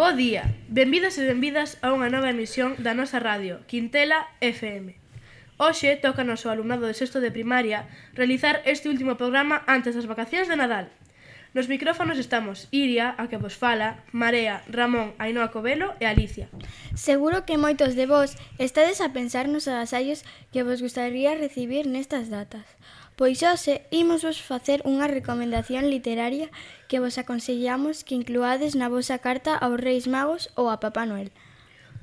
Bo día, benvidos e benvidas a unha nova emisión da nosa radio, Quintela FM. Hoxe toca ao alumnado de sexto de primaria realizar este último programa antes das vacacións de Nadal. Nos micrófonos estamos Iria, a que vos fala, Marea, Ramón, Ainhoa Covelo e Alicia. Seguro que moitos de vos estades a pensar nos agasallos que vos gustaría recibir nestas datas. Pois hoxe imos vos facer unha recomendación literaria que vos aconsellamos que incluades na vosa carta aos Reis Magos ou a Papá Noel.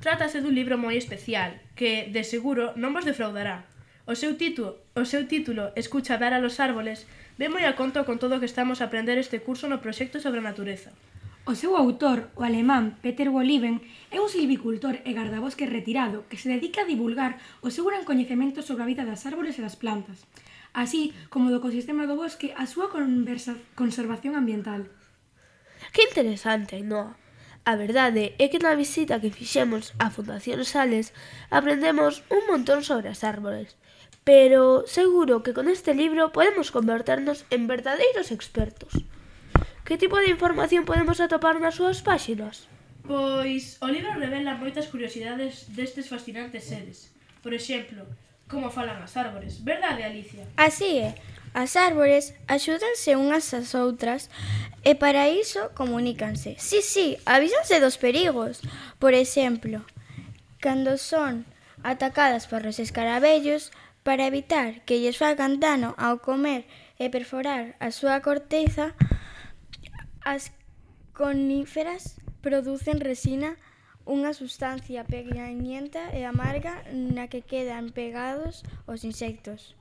Trátase dun libro moi especial que, de seguro, non vos defraudará. O seu título, o seu título Escucha dar a los árboles, ven moi a conto con todo o que estamos a aprender este curso no proxecto sobre a natureza. O seu autor, o alemán Peter Wolliven, é un silvicultor e gardabosque retirado que se dedica a divulgar o seu gran coñecemento sobre a vida das árboles e das plantas, así como do ecosistema do bosque a súa conversa, conservación ambiental. Que interesante, Noa. A verdade é que na visita que fixemos á Fundación Sales aprendemos un montón sobre as árboles, pero seguro que con este libro podemos converternos en verdadeiros expertos. Que tipo de información podemos atopar nas súas páxinas? Pois o libro revela moitas curiosidades destes fascinantes seres. Por exemplo, como falan as árbores, verdade Alicia? Así é, as árbores axúdanse unhas ás outras e para iso comunícanse. Sí, sí, avísanse dos perigos. Por exemplo, cando son atacadas por os escarabellos, Para evitar que lles fagan dano ao comer e perforar a súa corteza, as coníferas producen resina, unha sustancia pegañenta e amarga na que quedan pegados os insectos.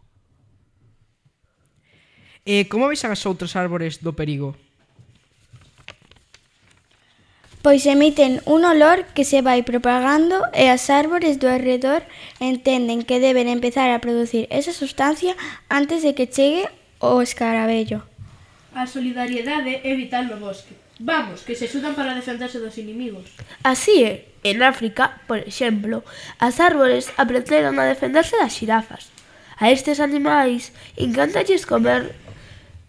E como vexan as outras árbores do perigo? pois emiten un olor que se vai propagando e as árbores do arredor entenden que deben empezar a producir esa sustancia antes de que chegue o escarabello. A solidariedade é vital no bosque. Vamos, que se axudan para defenderse dos inimigos. Así é, en África, por exemplo, as árbores aprenderon a defenderse das xirafas. A estes animais encantalles comer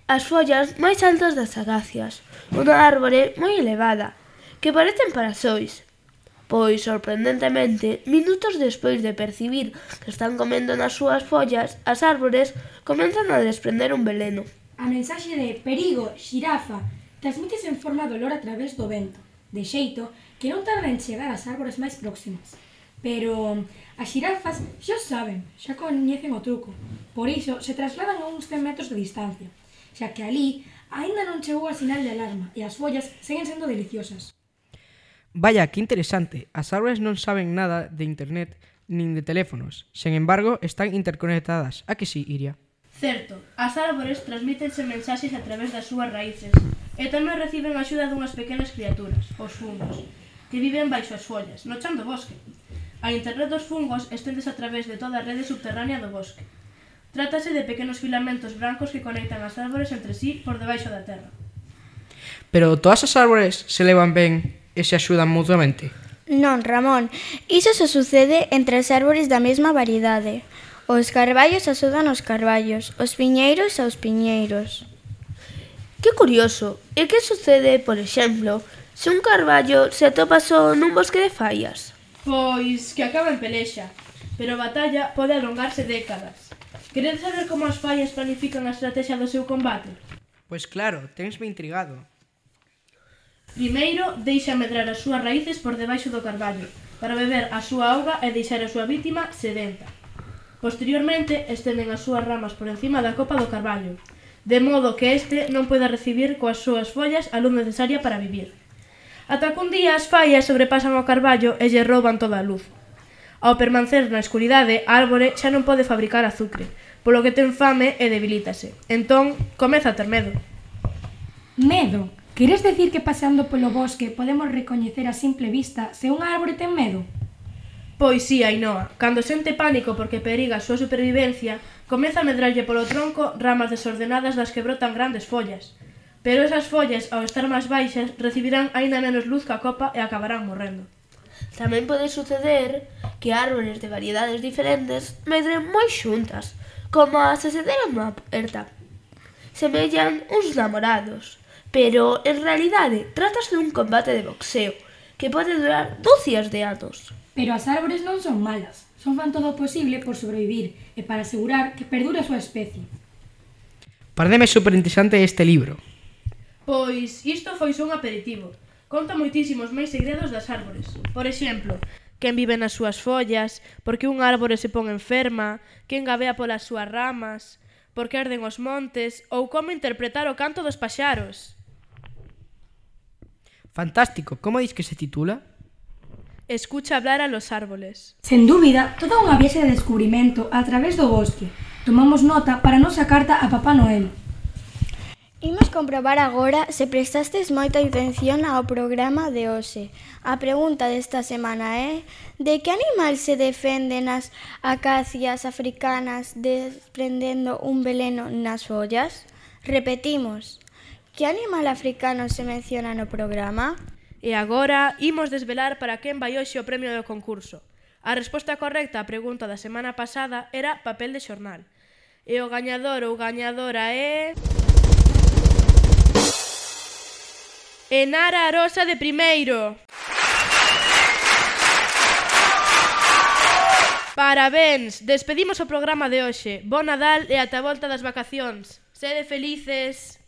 as follas máis altas das acacias, unha árbore moi elevada, que parecen parasois. Pois, sorprendentemente, minutos despois de percibir que están comendo nas súas follas, as árbores comenzan a desprender un veleno. A mensaxe de perigo, xirafa, transmítese en forma de olor a través do vento, de xeito que non tarda en chegar ás árbores máis próximas. Pero as xirafas xa saben, xa coñecen o truco, por iso se trasladan a uns 100 metros de distancia, xa que ali aínda non chegou a sinal de alarma e as follas seguen sendo deliciosas. Vaya, que interesante. As aulas non saben nada de internet nin de teléfonos. Sen embargo, están interconectadas. A que sí, Iria? Certo, as árbores transmítense mensaxes a través das súas raíces e tamén reciben a axuda dunhas pequenas criaturas, os fungos, que viven baixo as follas, no chan do bosque. A internet dos fungos esténdese a través de toda a rede subterránea do bosque. Trátase de pequenos filamentos brancos que conectan as árbores entre sí por debaixo da terra. Pero todas as árbores se levan ben e se axudan mutuamente? Non, Ramón. Iso se sucede entre os árbores da mesma variedade. Os carballos axudan os carballos, os piñeiros aos piñeiros. Que curioso. E que sucede, por exemplo, se un carballo se atopa só nun bosque de fallas? Pois que acaba en pelexa, pero a batalla pode alongarse décadas. Queredes saber como as fallas planifican a estrategia do seu combate? Pois claro, tensme intrigado. Primeiro, deixa medrar as súas raíces por debaixo do carballo, para beber a súa auga e deixar a súa vítima sedenta. Posteriormente, estenden as súas ramas por encima da copa do carballo, de modo que este non poida recibir coas súas follas a luz necesaria para vivir. Ata que un día as fallas sobrepasan o carballo e lle rouban toda a luz. Ao permanecer na escuridade, a árbore xa non pode fabricar azucre, polo que ten fame e debilítase. Entón, comeza a ter medo. Medo? Queres decir que paseando polo bosque podemos recoñecer a simple vista se unha árbore ten medo? Pois si, sí, Ainoa, cando sente pánico porque periga a súa supervivencia, comeza a medralle polo tronco ramas desordenadas das que brotan grandes follas. Pero esas follas, ao estar máis baixas, recibirán aínda menos luz que a copa e acabarán morrendo. Tamén pode suceder que árbores de variedades diferentes medren moi xuntas, como as que se unha aperta. Semellan uns namorados, pero en realidade trátase dun combate de boxeo que pode durar dúcias de anos. Pero as árbores non son malas, son fan todo o posible por sobrevivir e para asegurar que perdure a súa especie. Pardeme superinteresante este libro. Pois isto foi só un aperitivo. Conta moitísimos máis segredos das árbores. Por exemplo, quen vive nas súas follas, por que unha árbore se pon enferma, quen gabea polas súas ramas, por que arden os montes ou como interpretar o canto dos paxaros. Fantástico. Como dis que se titula? Escucha hablar a los árboles. Sen dúbida, toda unha viaxe de descubrimento a través do bosque. Tomamos nota para nosa carta a Papá Noel. Imos comprobar agora se prestastes moita atención ao programa de hoxe. A pregunta desta semana é de que animal se defenden as acacias africanas desprendendo un veleno nas follas? Repetimos, Que animal africano se menciona no programa? E agora imos desvelar para quen vai hoxe o premio do concurso. A resposta correcta á pregunta da semana pasada era papel de xornal. E o gañador ou gañadora é... Enara Arosa de primeiro. Parabéns, despedimos o programa de hoxe. Bo Nadal e ata a volta das vacacións. Sede felices.